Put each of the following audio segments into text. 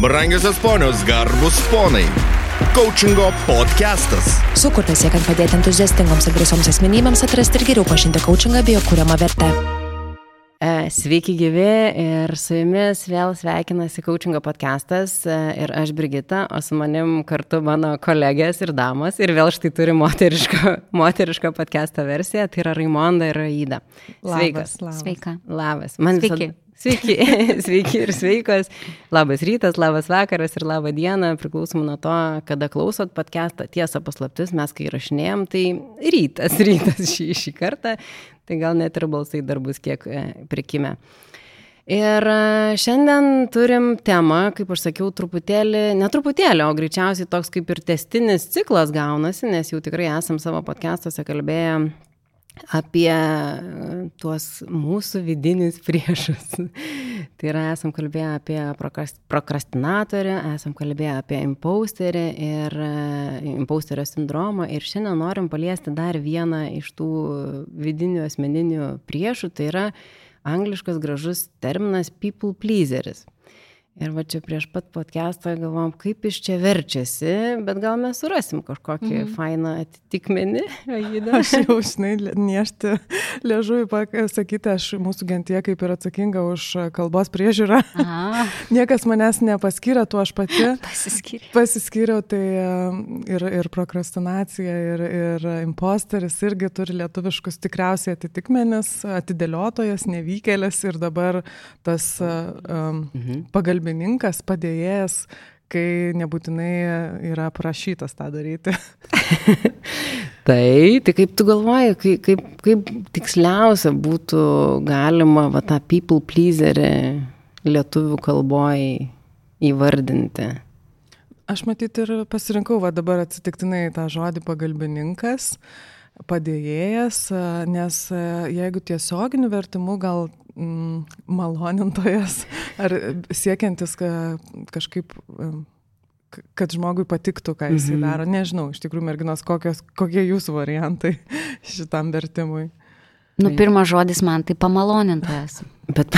Brangiosios ponios, garbus ponai. Coachingo podcastas. Sukurtas siekiant padėti entuziastingoms ir drąsioms asmenybėms atrasti ir geriau pažinti coachingą bei jo kūriamą vertę. E, Sveiki gyvi ir su jumis vėl sveikinasi Coachingo podcastas e, ir aš Brigita, o su manim kartu mano kolegės ir damos ir vėl štai turi moterišką, moterišką podcastą versiją, tai yra Raimonda ir Raida. Sveikas. Labas. Sveika. Labas. Man Sveiki. Visada... Sveiki, sveiki ir sveikos. Labas rytas, labas vakaras ir labą dieną, priklausomai nuo to, kada klausot podcastą. Tiesa, paslaptis, mes kai rašinėjom, tai rytas, rytas šį, šį kartą, tai gal net ir balsai dar bus kiek e, prikime. Ir e, šiandien turim temą, kaip aš sakiau, truputėlį, ne truputėlį, o greičiausiai toks kaip ir testinis ciklas gaunasi, nes jau tikrai esam savo podcastuose kalbėję apie tuos mūsų vidinius priešus. tai yra, esam kalbėję apie prokrast- prokrastinatorį, esam kalbėję apie impausterį ir e, impausterio sindromą ir šiandien norim paliesti dar vieną iš tų vidinių asmeninių priešų, tai yra angliškas gražus terminas people pleaseris. Ir va čia prieš pat podcastą galvom, kaip iš čia verčiasi, bet gal mes surasim kažkokį mm. fainą atitikmenį. Aš jau, žinai, niešti liežuvį pasakyti, aš mūsų gentie kaip ir atsakinga už kalbos priežiūrą. Niekas manęs nepaskyrė, tuo aš pati pasiskyrė. pasiskyriau, tai e, ir, ir prokrastinacija, ir, ir imposteris irgi turi lietuviškus tikriausiai atitikmenis, atidėliotojas, nevykėlis ir dabar tas um, Mhm. pagalbininkas, padėjėjas, kai nebūtinai yra prašytas tą daryti. Tai, tai kaip tu galvoji, kaip, kaip, kaip tiksliausia būtų galima va, tą people pleaserį lietuvių kalboje įvardinti? Aš matyt ir pasirinkau va dabar atsitiktinai tą žodį pagalbininkas, padėjėjas, nes jeigu tiesioginiu vertimu gal mm, malonintojas ar siekiantis ka, kažkaip, kad žmogui patiktų, ką jisai Mhm. daro. Nežinau, iš tikrųjų, merginos, kokios, kokie jūsų variantai šitam vertimui. Nu, pirmas žodis man tai pamalonintojas. Bet,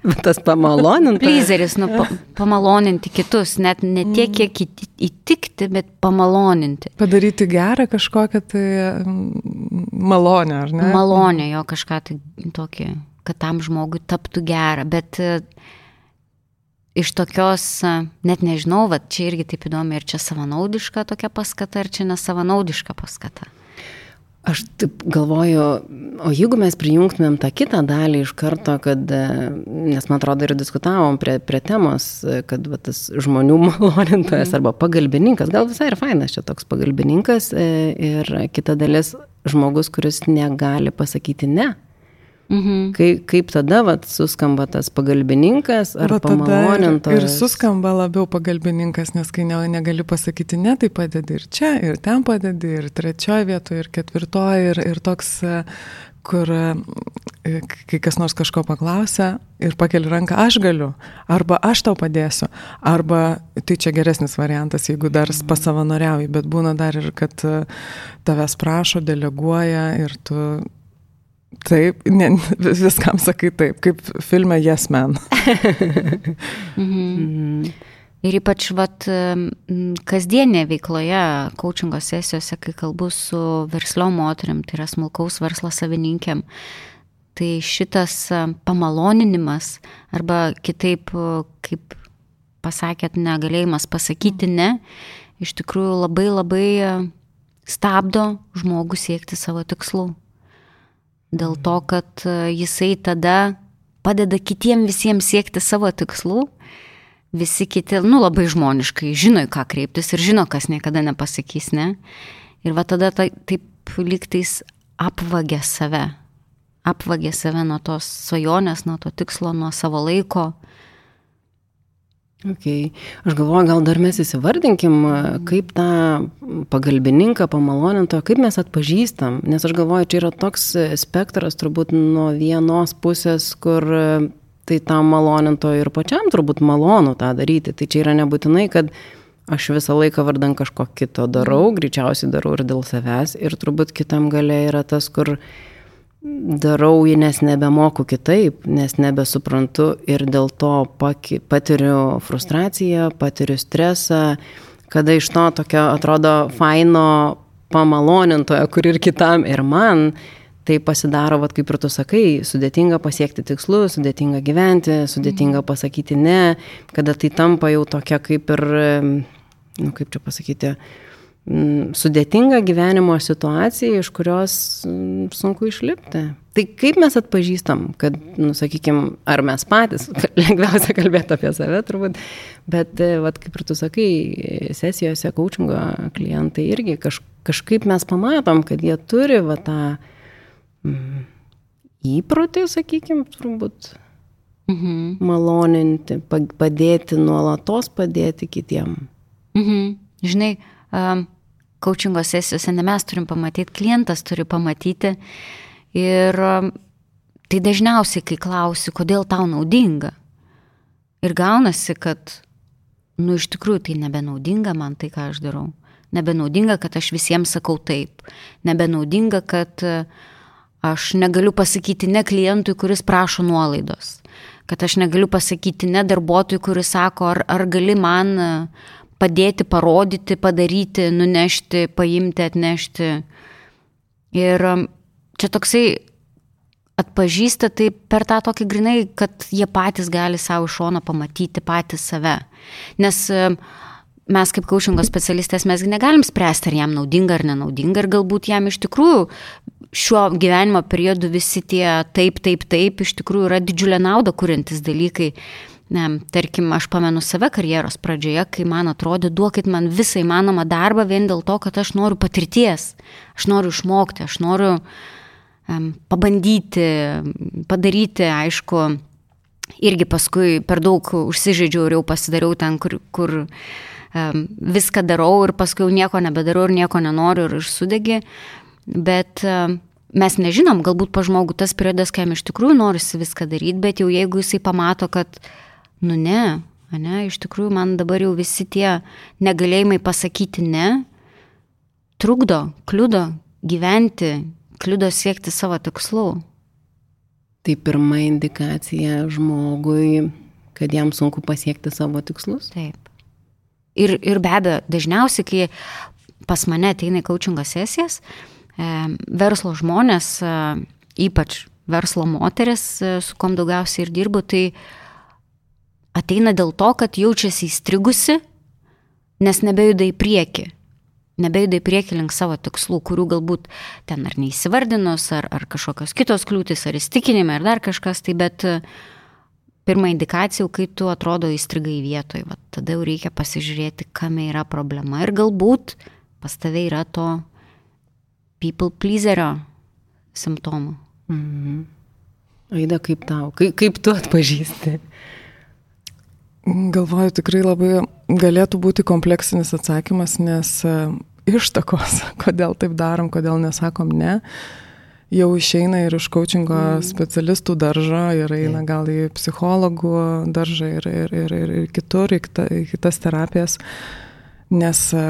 bet tas pamalonintas. Plyzeris, nu, pa, pamaloninti kitus, net ne tiek, kiek įti- įtikti, bet pamaloninti. Padaryti gerą kažkokią tai mm, malonę, ar ne? Malonė jo kažką tai tokį, kad tam žmogui taptų gera. Bet e, iš tokios, e, net nežinau, va, čia irgi taip įdomi, ar čia savanaudiška tokia paskata, ar čia nesavanaudiška paskata. Aš taip galvoju, o jeigu mes prijungtumėm tą kitą dalį iš karto, kad, e, nes man atrodo ir diskutavom prie, prie temos, kad va, tas žmonių malonintojas arba pagalbininkas, gal visai ir fainas čia toks pagalbininkas ir kita dalis žmogus, kuris negali pasakyti ne. Mhm. Kaip, kaip tada vat, suskamba tas pagalbininkas ar tada ir, suskamba labiau pagalbininkas, nes kai ne, negali pasakyti ne, tai padedi ir čia, ir ten padedi, ir trečioje vietoje, ir ketvirtoje, ir, ir toks, kur e, kai kas nors kažko paklausia ir pakeli ranką, aš galiu, arba aš tau padėsiu, arba tai čia geresnis variantas, jeigu dar pasavanoriauji, bet būna dar ir, kad e, tavęs prašo, deleguoja ir tu Taip, ne, viskam sakai taip, kaip filme Yes Man. Mhm. Ir ypač vat, m, kasdienė veikloje, coachingo sesijose, kai kalbu su verslo moteriam, tai yra smulkaus verslo savininkėm, tai šitas e, pamaloninimas arba kitaip, e, kaip pasakėt, negalėjimas pasakyti ne, iš tikrųjų labai labai e, stabdo žmogų siekti savo tikslų. Dėl to, kad e, jisai tada padeda kitiem visiems siekti savo tikslų, visi kiti, nu labai žmoniškai, žino, į ką kreiptis ir žino, kas niekada nepasakys, ne. Ir va tada tai, taip lygtais apvagė save, apvagė save nuo tos svajonės, nuo to tikslo, nuo savo laiko. Okay. Aš galvoju, gal dar mes įsivardinkim, kaip tą pagalbininką, pamalonintoją, kaip mes atpažįstam, nes aš galvoju, čia yra toks spektras turbūt nuo vienos pusės, kur tai tam malonintojo ir pačiam turbūt malonu tą daryti. Tai čia yra nebūtinai, kad aš visą laiką vardan kažko kito darau, greičiausiai darau ir dėl savęs. Ir turbūt kitam gale yra tas, kur darau jį, nes nebemoku kitaip, nes nebesuprantu ir dėl to paki, patiriu frustraciją, patiriu stresą, kada iš to tokio atrodo faino pamalonintojo, kur ir kitam, ir man, tai pasidaro, vat, kaip ir tu sakai, sudėtinga pasiekti tikslus, sudėtinga gyventi, sudėtinga pasakyti ne, kada tai tampa jau tokia kaip ir, nu kaip čia pasakyti, sudėtinga gyvenimo situacija, iš kurios sunku išlipti. Tai kaip mes atpažįstam, kad, nu, sakykime, ar mes patys, lengviausia kalbėti apie save turbūt, bet, vat, kaip ir tu sakai, sesijose coachingo klientai irgi kaž, kažkaip mes pamatom, kad jie turi va tą mm, įprotį, sakykime, turbūt mhm. maloninti, padėti, nuolatos padėti kitiem. Mhm. Žinai, um, coachingo sesijose ne mes turim pamatyti, klientas turi pamatyti. Ir um, tai dažniausiai, kai klausi, kodėl tau naudinga. Ir gaunasi, kad, nu, iš tikrųjų tai nebenaudinga man tai, ką aš darau. Nebenaudinga, kad aš visiems sakau taip. Nebenaudinga, kad aš negaliu pasakyti ne klientui, kuris prašo nuolaidos. Kad aš negaliu pasakyti ne darbuotojui, kuris sako, ar, ar gali man padėti, parodyti, padaryti, nunešti, paimti, atnešti. Ir um, čia toksai atpažįsta tai per tą tokį grinai, kad jie patys gali savo iš šono pamatyti patys save. Nes um, mes kaip kaučingo specialistės mes negalim spręsti, ar jam naudinga ar nenaudinga ir galbūt jam iš tikrųjų šiuo gyvenimo periodu visi tie taip, taip, taip iš tikrųjų yra didžiulė nauda kuriantis dalykai ne, tarkim, aš pamenu save karjeros pradžioje, kai man atrodė, duokit man visą įmanomą darbą vien dėl to, kad aš noriu patirties, aš noriu išmokti, aš noriu um, pabandyti, padaryti, aišku, irgi paskui per daug užsižaidžiau ir jau pasidariau ten, kur, kur um, viską darau ir paskui jau nieko nebedarau ir nieko nenoriu ir sudegi, bet um, mes nežinom, galbūt pa žmogų tas periodas, kai jam iš tikrųjų norisi viską daryti, bet jau jeigu jisai pamato, kad nu ne, ne, iš tikrųjų man dabar jau visi tie negalėjimai pasakyti ne, trukdo, kliudo gyventi, kliudo siekti savo tikslų. Tai pirma indikacija žmogui, kad jam sunku pasiekti savo tikslus? Taip. Ir, ir be abejo, dažniausiai, kai pas mane ateina į coachingo sesijas, e, verslo žmonės, e, ypač verslo moteris, e, su kom daugiausiai ir dirbu, tai ateina dėl to, kad jaučiasi įstrigusi, nes nebejuda į priekį. Nebejuda į priekį link savo tikslų, kurių galbūt ten ar neįsivardinus, ar, ar kažkokios kitos kliūtis, ar įstikinimai, ar dar kažkas, tai bet e, pirmą indikaciją, kai tu atrodo įstrigai vietoje, va, tada jau reikia pasižiūrėti, kame yra problema ir galbūt pas tave yra to people pleaserio simptomų. Mhm. Aida, kaip tau, kaip, kaip tu atpažįsti? Galvoju, tikrai labai galėtų būti kompleksinis atsakymas, nes e, ištakos, kodėl taip darom, kodėl nesakom ne, jau išeina ir iš coachingo mm. specialistų daržo, ir eina gal į psichologų daržą ir, ir, ir, ir, ir kitur, į, kita, į kitas terapijas, nes e,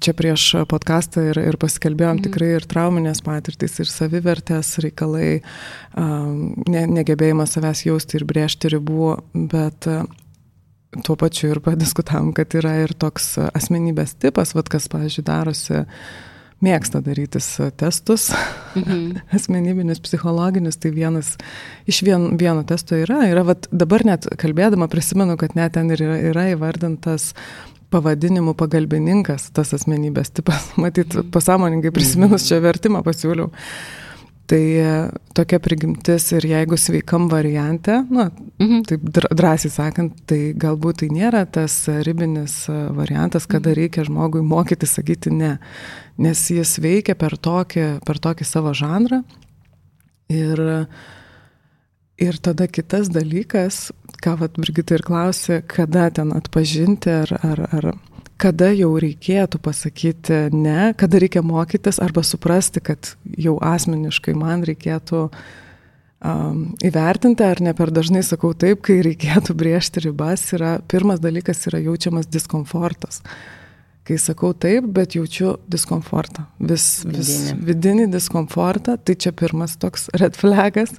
čia prieš podcastą ir, ir pasikalbėjom mm. tikrai ir trauminės patirtys, ir savivertės reikalai, ne, negebėjimas savęs jausti ir brėžti ribų, bet tuo pačiu ir padiskutavom, kad yra ir toks asmenybės tipas, vad kas, pavyzdžiui, darosi, mėgsta darytis testus, mhm. asmenybinius, psichologinius, tai vienas iš vien, vieno testo yra. yra vat, dabar net kalbėdama prisimenu, kad net ten ir yra, yra įvardintas pavadinimu pagalbininkas, tas asmenybės tipas. Matyt, mhm. pasąmoningai prisiminus čia vertimą pasiūliau. Tai e, tokia prigimtis ir jeigu sveikam variante, na, mhm. taip drąsiai sakant, tai galbūt tai nėra tas ribinis e, variantas, kada mhm. reikia žmogui mokyti sakyti ne, nes jis veikia per tokį, per tokį savo žanrą. Ir, ir tada kitas dalykas, ką vat Brigita ir klausė, kada ten atpažinti ar, ar, ar kada jau reikėtų pasakyti ne, kada reikia mokytis arba suprasti, kad jau asmeniškai man reikėtų um, įvertinti, ar ne per dažnai sakau taip, kai reikėtų briežti ribas, yra pirmas dalykas yra jaučiamas diskomfortas. kai sakau taip, bet jaučiu diskomfortą, vis, vis vidinį. vidinį diskomfortą, tai čia pirmas toks red flagas.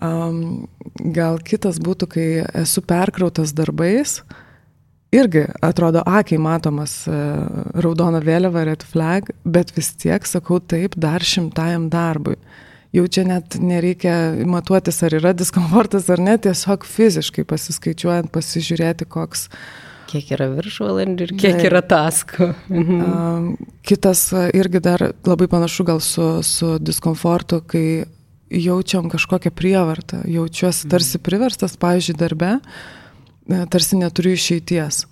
Um, gal kitas būtų, kai esu perkrautas darbais, irgi atrodo akiai matomas uh, raudona vėliava red flag, bet vis tiek sakau taip dar šimtajam darbui. Jau čia net nereikia matuotis, ar yra diskomfortas ar ne, tiesiog fiziškai pasiskaičiuojant, pasižiūrėti, koks uh, Kiek yra viršvalandžių ir kiek yra taskų. Mhm. Kitas irgi dar labai panašu gal su, su diskomfortu, kai jaučiam kažkokią prievartą, jaučiuosi tarsi mhm. priverstas, pavyzdžiui, darbe, e, tarsi neturiu išeities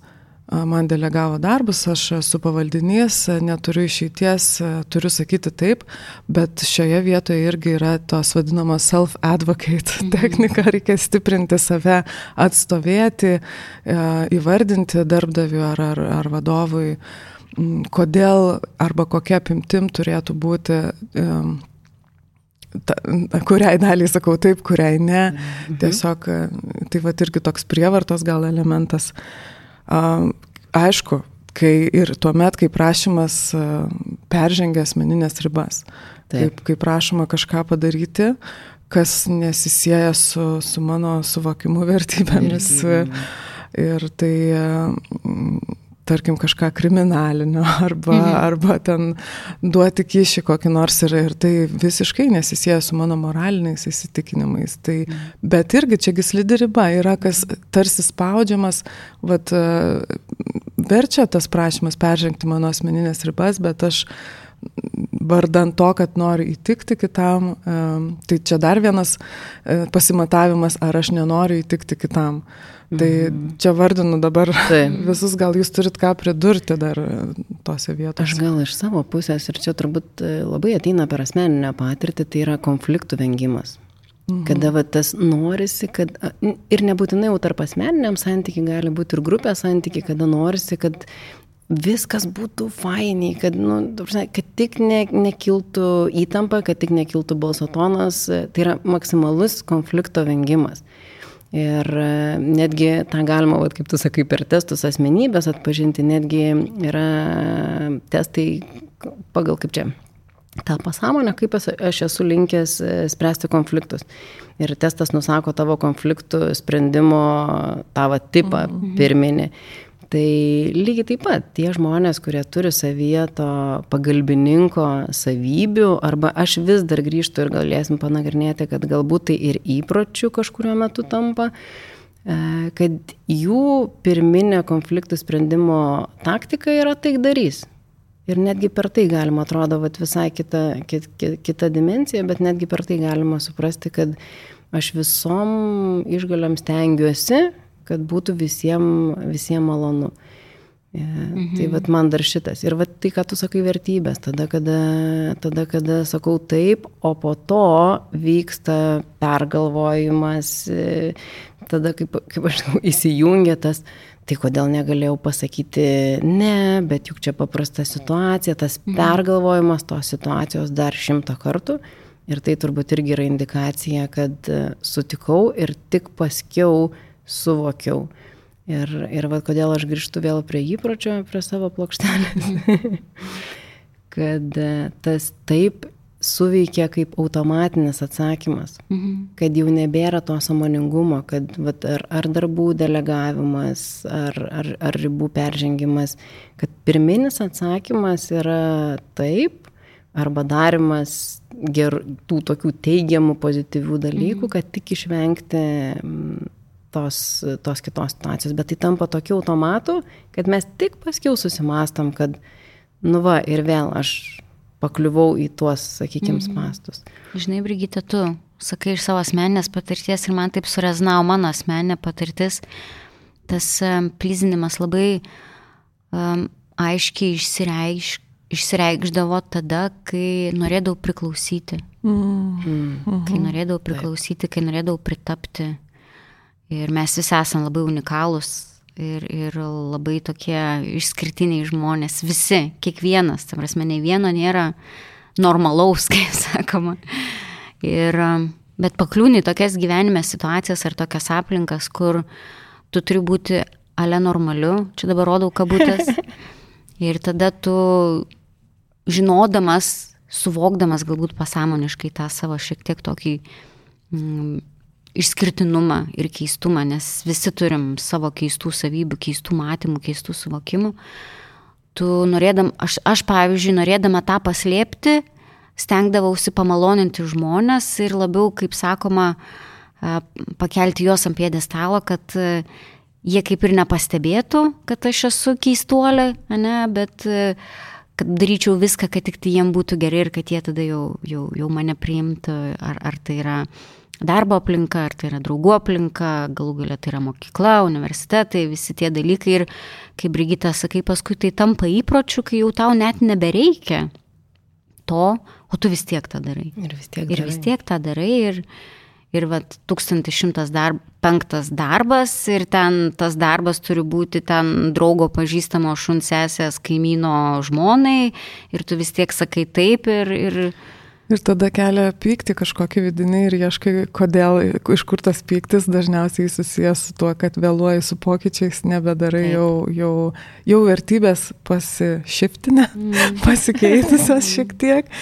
man delegavo darbus, aš esu pavaldinys, neturiu išeities, turiu sakyti taip, bet šioje vietoje irgi yra tos vadinamos self-advocate mhm. technika, reikia stiprinti save, atstovėti, įvardinti darbdaviu ar, ar, ar vadovui, kodėl arba kokia apimtim turėtų būti ta, kuriai daliai sakau taip, kuriai ne. Mhm. Tiesiog tai va irgi toks prievartos gal elementas. Aišku, kai ir tuo met, kai prašymas peržengia asmeninės ribas, kaip, kai prašoma kažką padaryti, kas nesisėja su, su mano suvokimu vertybėmis. Ir tai tarkim, kažką kriminalinio arba, mhm. arba ten duoti kišį kokį nors ir, ir tai visiškai nesisėja su mano moraliniais įsitikinimais. Tai, mhm. Bet irgi čiagi slidi riba, yra kas tarsi spaudžiamas, vat, verčia tas prašymas peržengti mano asmeninės ribas, bet aš vardant to, kad noriu įtikti kitam, tai čia dar vienas e, pasimatavimas, ar aš nenoriu įtikti kitam. Tai mhm. čia vardinu dabar Taip. visus, gal jūs turit ką pridurti dar tose vietose. Aš gal iš savo pusės ir čia turbūt e, labai ateina per asmeninę patirtį, tai yra konfliktų vengimas. Mhm. Kada va, tas norisi, kad ir nebūtinai jau tarp asmeniniam santykiai gali būti ir grupės santykiai, kada norisi, kad viskas būtų fainiai, kad, nu, kad tik ne, nekiltų įtampa, kad tik nekiltų balso tonas, tai yra maksimalus konflikto vengimas. Ir e, netgi tą galima, vat, kaip tu sakai, per testus asmenybės atpažinti, netgi yra testai pagal kaip čia tą pasąmonę, kaip aš esu linkęs e, spręsti konfliktus. Ir testas nusako tavo konfliktų sprendimo tavo tipą mhm. Tai lygiai taip pat tie žmonės, kurie turi savyje to pagalbininko savybių, arba aš vis dar grįžtu ir galėsim panagrinėti, kad galbūt tai ir įpročių kažkurio metu tampa, e, kad jų pirminė konfliktų sprendimo taktika yra taikdarys. Ir netgi per tai galima, atrodo, vat, visai kita, kita, kita dimencija, bet netgi per tai galima suprasti, kad aš visom išgaliam stengiuosi kad būtų visiems visiem malonu. Ja, e, mhm. Tai vat man dar šitas. Ir vat tai, ką tu sakai, vertybės, tada kada, tada, kada sakau taip, o po to vyksta pergalvojimas, e, tada, kaip, kaip aš žinau, įsijungia tas, tai kodėl negalėjau pasakyti ne, bet juk čia paprasta situacija, tas mhm. pergalvojimas tos situacijos dar šimtą kartų. Ir tai turbūt irgi yra indikacija, kad e, sutikau ir tik paskiau suvokiau. Ir, ir va, kodėl aš grįžtu vėl prie įpročio, prie savo plokštelės. kad e, tas taip suveikia kaip automatinis atsakymas, mhm. kad jau nebėra to samoningumo, kad vat, ar, ar darbų delegavimas, ar, ar, ar ribų peržengimas, kad pirminis atsakymas yra taip, arba darimas ger, tų tokių teigiamų, pozityvių dalykų, mhm. kad tik išvengti tos, tos kitos situacijos, bet tai tampa tokiu automatu, kad mes tik paskiau susimastam, kad, nu va, ir vėl aš pakliuvau į tuos, sakykime, mastus. Žinai, Brigita, tu sakai iš savo asmeninės patirties ir man taip sureznavo mano asmeninė patirtis, tas plyzinimas labai um, aiškiai išsireiš, išsireikšdavo tada, kai norėdavau priklausyti. Mm. Mm. Kai norėdavau priklausyti, kai norėdavau pritapti. Ir mes visi esame labai unikalūs ir, ir labai tokie išskirtiniai žmonės, visi, kiekvienas, tam prasme, ne vieno nėra normalaus, kaip sakoma. Ir, bet pakliūni tokias gyvenime situacijas ar tokias aplinkas, kur tu turi būti ale normaliu, čia dabar rodau kabutės. Ir tada tu žinodamas, suvokdamas galbūt pasąmoniškai tą savo šiek tiek tokį mm, išskirtinumą ir keistumą, nes visi turim savo keistų savybių, keistų matymų, keistų suvokimų. Tu norėdam, aš, aš pavyzdžiui, norėdama tą paslėpti, stengdavausi pamaloninti žmonės ir labiau, kaip sakoma, pakelti juos ant pėdestalo, kad jie kaip ir nepastebėtų, kad aš esu keistuolė, ne, bet kad daryčiau viską, kad tik tai jiem būtų gerai ir kad jie tada jau, jau, jau mane priimtų, ar, ar tai yra darbo aplinka, ar tai yra draugų aplinka, galų galia tai yra mokykla, universitetai, visi tie dalykai. Ir kaip Brigita sakai, paskui tai tampa įpročiu, kai jau tau net nebereikia to, o tu vis tiek tą darai. Ir vis tiek. Ir vis tiek tą darai. Ir, ir vat 1105 darb, darbas ir ten tas darbas turi būti ten draugo pažįstamo šunsesės kaimyno žmonai ir tu vis tiek sakai taip ir... ir Ir tada kelia pykti kažkokį vidinį ir ieškai, kodėl, iš kur tas pyktis dažniausiai susijęs su tuo, kad vėluoji su pokyčiais, nebedarai Taip. jau, jau, jau vertybės pasišiftinę, mm. pasikeitusios šiek tiek,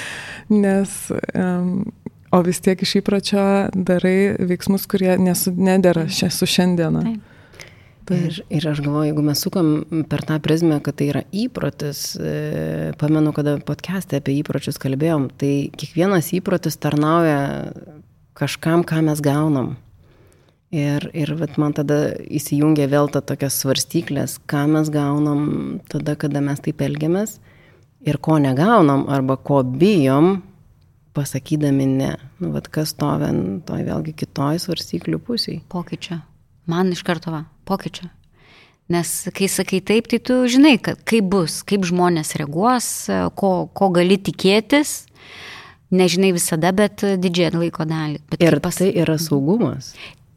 nes um, O vis tiek iš įpročio darai veiksmus, kurie nesu, nedėra šia, su šiandiena. Taip. Ir, ir aš galvoju, jeigu mes sukam per tą prizmę, kad tai yra įprotis, e, pamenu, kada podcast'e apie įpročius kalbėjom, tai kiekvienas įprotis tarnauja kažkam, ką mes gaunam. Ir, ir man tada įsijungia vėl ta tokias svarstyklės, ką mes gaunam tada, kada mes taip elgiamės ir ko negaunam arba ko bijom, pasakydami ne. Nu, vat kas to vien, toj vėlgi kitoj svarstyklių pusiai. Pokyčio. Man iš karto va, pokyčio. Nes kai sakai taip, tai tu žinai, kaip bus, kaip žmonės reaguos, ko, ko gali tikėtis. Nežinai visada, bet didžiąją laiko dalį. Bet ir pas... tai yra saugumas.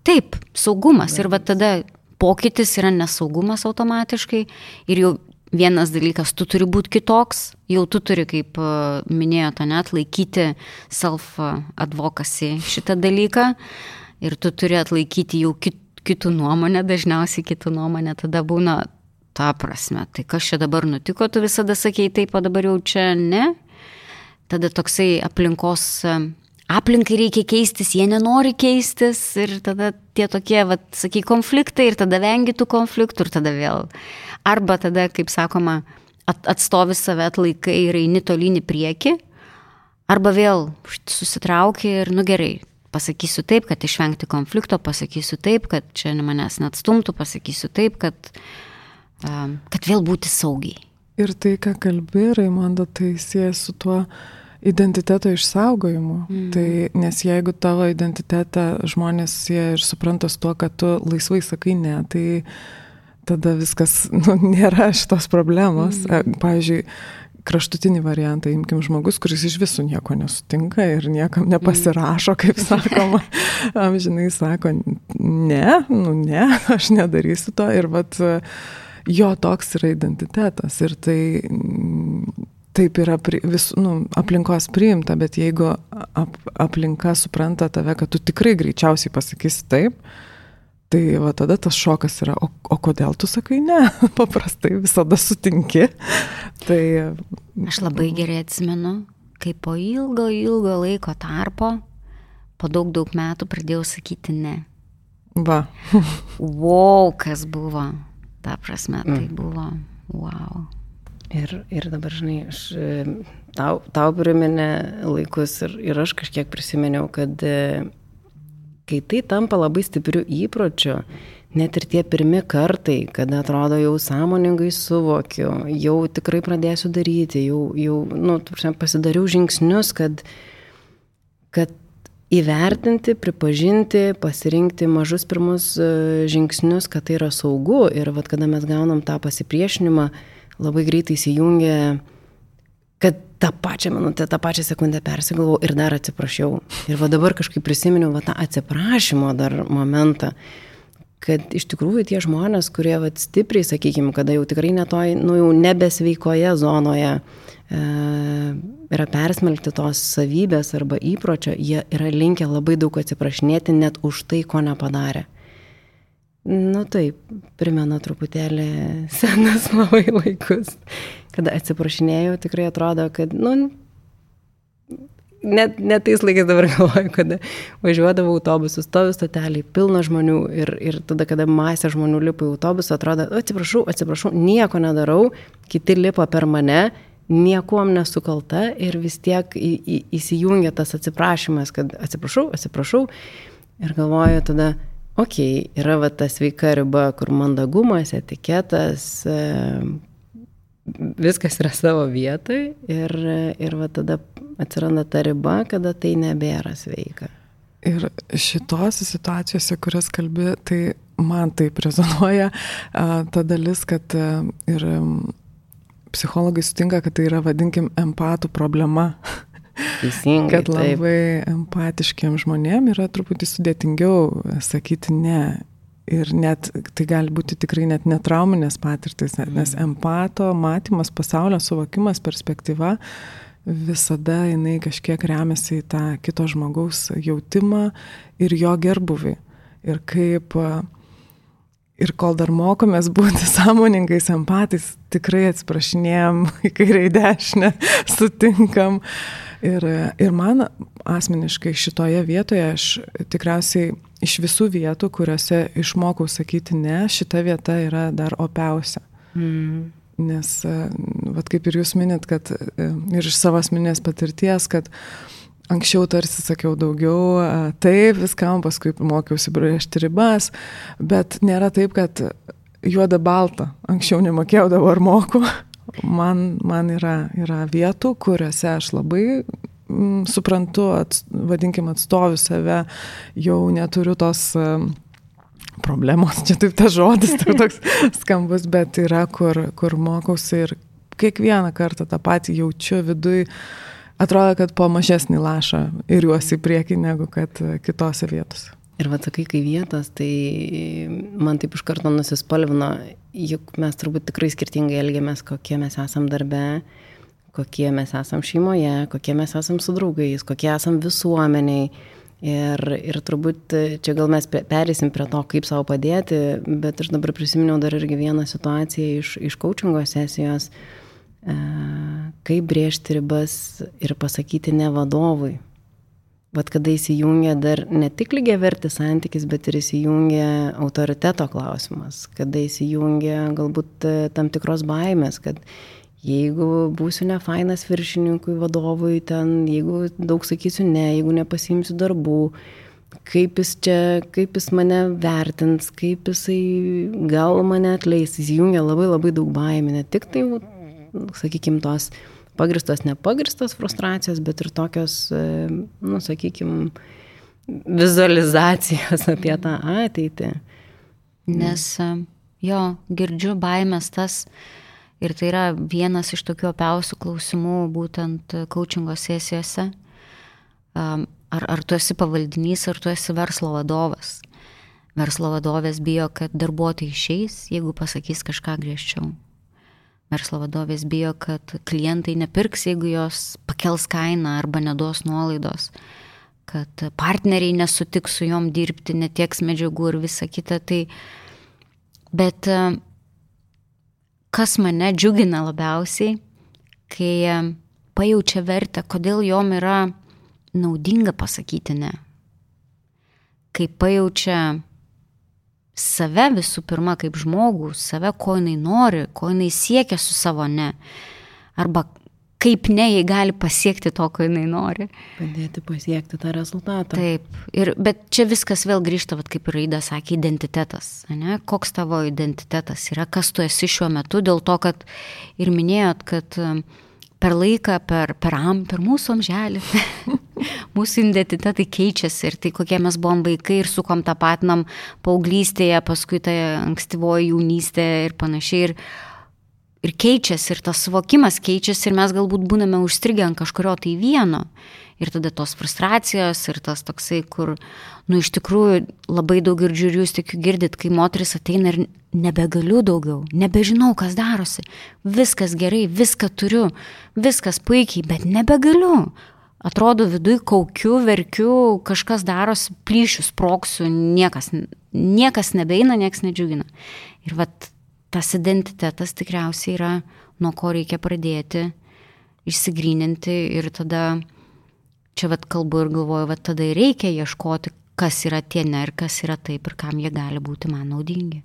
Taip, saugumas. Ir va tada pokytis yra nesaugumas automatiškai. Ir jau vienas dalykas, tu turi būti kitoks, jau tu turi, kaip minėjote, net laikyti self-advocacy šitą dalyką ir tu turi atlaikyti jau kit, kitų nuomonę, dažniausiai kitų nuomonę, tada būna ta prasme, tai kas čia dabar nutiko, tu visada sakei taip, o dabar jau čia ne. Tada toksai aplinkos aplinkai reikia keistis, jie nenori keistis ir tada tie tokie, vat, sakai, konfliktai ir tada vengi tų konfliktų ir tada vėl. Arba tada, kaip sakoma, at, atstovi save, atlaikai ir eini tolyn į priekį, arba vėl susitrauki ir, nu gerai, pasakysiu taip, kad išvengti konflikto, pasakysiu taip, kad čia manęs net stumtų, pasakysiu taip, kad, um, kad vėl būti saugiai. Ir tai, ką kalbi, Raimondo, tai sieja su tuo, identiteto išsaugojimu. Mm. Tai, nes jeigu tavo identitetą žmonės jie ir supranta su tuo, kad tu laisvai sakai ne, tai tada viskas nu, nėra šitos problemos. Mm. Pavyzdžiui, kraštutinį variantą, imkim žmogus, kuris iš visų nieko nesutinka ir niekam nepasirašo, kaip sakoma, amžinai sako, ne, nu ne, aš nedarysiu to. Ir vat jo toks yra identitetas. Ir tai taip yra pri, vis, nu, aplinkos priimta, bet jeigu ap, aplinka supranta tave, kad tu tikrai greičiausiai pasakysi taip, tai va tada tas šokas yra, o, o kodėl tu sakai ne, paprastai visada sutinki. tai... Aš labai gerai atsimenu, kai po ilgo, ilgo laiko tarpo, po daug, daug metų pradėjau sakyti ne. Va. wow, kas buvo. Ta prasme, tai mm. buvo wow. Ir, ir dabar, žinai, aš e, tau, tau priminė laikus ir, ir aš kažkiek prisiminiau, kad e, kai tai tampa labai stipriu įpročiu, net ir tie pirmi kartai, kada atrodo jau sąmoningai suvokiu, jau tikrai pradėsiu daryti, jau, jau nu, pasidariau žingsnius, kad, kad įvertinti, pripažinti, pasirinkti mažus pirmus e, žingsnius, kad tai yra saugu. Ir vad kada mes gaunam tą pasipriešinimą, labai greitai įsijungė, kad tą pačią minutę, tą pačią sekundę persigalvau ir dar atsiprašiau. Ir va dabar kažkaip prisiminiau va tą atsiprašymo dar momentą, kad iš tikrųjų tie žmonės, kurie va stipriai, sakykime, kada jau tikrai netoj, nu jau nebesveikoje zonoje e, yra persmelkti tos savybės arba įpročio, jie yra linkę labai daug atsiprašinėti net už tai, ko nepadarė. Nu taip, primena truputėlį senas labai laikus, kada atsiprašinėjau, tikrai atrodo, kad, nu, net, net tais laikais dabar galvoju, kada važiuodavau autobusus, stovi stoteliai, pilna žmonių ir, ir tada, kada masė žmonių lipa į autobusą, atrodo, atsiprašau, atsiprašau, nieko nedarau, kiti lipa per mane, niekuom nesukalta ir vis tiek į, į, įsijungia tas atsiprašymas, kad atsiprašau, atsiprašau ir galvoju tada, okay, yra va ta sveika riba, kur mandagumas, etiketas, e, viskas yra savo vietoj ir, ir va tada atsiranda ta riba, kada tai nebėra sveika. Ir šitose situacijose, kurias kalbi, tai man taip rezonuoja ta dalis, kad e, ir psichologai sutinka, kad tai yra, vadinkim, empatų problema. Teisingai. kad labai taip. empatiškiam žmonėm yra truputį sudėtingiau sakyti ne. Ir net tai gali būti tikrai net netrauminės patirtis, nes mhm. empato matymas, pasaulio suvokimas, perspektyva visada jinai kažkiek remiasi į tą kito žmogaus jautimą ir jo gerbuvį. Ir kaip ir kol dar mokomės būti sąmoningais empatais, tikrai atsiprašinėjom į kairę į dešinę, sutinkam. Ir, ir man asmeniškai šitoje vietoje aš tikriausiai iš visų vietų, kuriuose išmokau sakyti ne, šita vieta yra dar opiausia. Mm. Nes, vad kaip ir jūs minit, kad ir iš savo asmenės patirties, kad anksčiau tarsi sakiau daugiau, taip viskam, paskui mokiausi brėžti ribas, bet nėra taip, kad juoda balta. Anksčiau nemokėjau, dabar moku man, man yra, yra vietų, kuriuose aš labai mm, suprantu, ats, vadinkim, atstoviu save, jau neturiu tos um, problemos, čia taip tas žodis, tai toks skambus, bet yra, kur, kur mokausi ir kiekvieną kartą tą patį jaučiu vidui. Atrodo, kad po mažesnį lašą ir juos į priekį negu kad kitose vietose. Ir va sakai, kai vietos, tai man taip iš karto nusispalvino, juk mes turbūt tikrai skirtingai elgiamės, kokie mes esam darbe, kokie mes esam šeimoje, kokie mes esam su draugais, kokie esam visuomeniai. Ir, ir turbūt čia gal mes perėsim prie to, kaip savo padėti, bet aš dabar prisiminiau dar irgi vieną situaciją iš, iš coachingo sesijos, e, kaip brėžti ribas ir pasakyti ne vadovui Vat kada įsijungia dar ne tik lygiai vertis santykis, bet ir įsijungia autoriteto klausimas, kada įsijungia galbūt e, tam tikros baimės, kad jeigu būsiu nefainas viršininkui, vadovui, ten, jeigu daug sakysiu ne, jeigu nepasimsiu darbų, kaip jis čia, kaip jis mane vertins, kaip jisai gal mane atleis, įsijungia labai labai daug baimė, ne tik tai, sakykime, tos pagristos, nepagristos frustracijos, bet ir tokios, e, nu, sakykime, vizualizacijos apie tą ateitį. Nes e, jo, girdžiu baimės tas ir tai yra vienas iš tokių opiausių klausimų būtent coachingo sesijose. Ar, ar tu esi pavaldinys, ar tu esi verslo vadovas. Verslo vadovės bijo, kad darbuotojai išeis, jeigu pasakys kažką griežčiau verslo vadovės bijo, kad klientai nepirks, jeigu jos pakels kainą arba neduos nuolaidos, kad partneriai nesutiks su juom dirbti, netieks medžiagų ir visa kita. Tai, bet e, kas mane džiugina labiausiai, kai e, pajaučia vertę, kodėl jom yra naudinga pasakyti ne. Kai pajaučia save visų pirma kaip žmogų, save, ko jinai nori, ko jinai siekia su savo ne. Arba kaip ne, jei gali pasiekti to, ko jinai nori. Padėti pasiekti tą rezultatą. Taip, ir, bet čia viskas vėl grįžta, vat, kaip ir Raida sakė, identitetas. Ne? Koks tavo identitetas yra, kas tu esi šiuo metu, dėl to, kad ir minėjot, kad per laiką, per, per, am, per mūsų amželį mūsų identitetai keičiasi ir tai kokie mes buvom vaikai ir sukom tą patnam paauglystėje, paskui tai ankstyvoji jaunystė ir panašiai. Ir, ir keičiasi, ir tas suvokimas keičiasi, ir mes galbūt būname užstrigę ant kažkurio tai vieno. Ir tada tos frustracijos ir tas toksai, kur, nu, iš tikrųjų labai daug girdžiu ir jūs tik girdit, kai moteris ateina ir nebegaliu daugiau, nebežinau, kas darosi. Viskas gerai, viską turiu, viskas puikiai, bet nebegaliu atrodo viduj kaukiu, verkiu, kažkas darosi, plyšius, proksiu, niekas, niekas nebeina, niekas nedžiugina. Ir vat tas identitetas tikriausiai yra, nuo ko reikia pradėti, išsigryninti ir tada, čia vat kalbu ir galvoju, vat tada reikia ieškoti, kas yra tie ne ir kas yra taip ir kam jie gali būti man naudingi.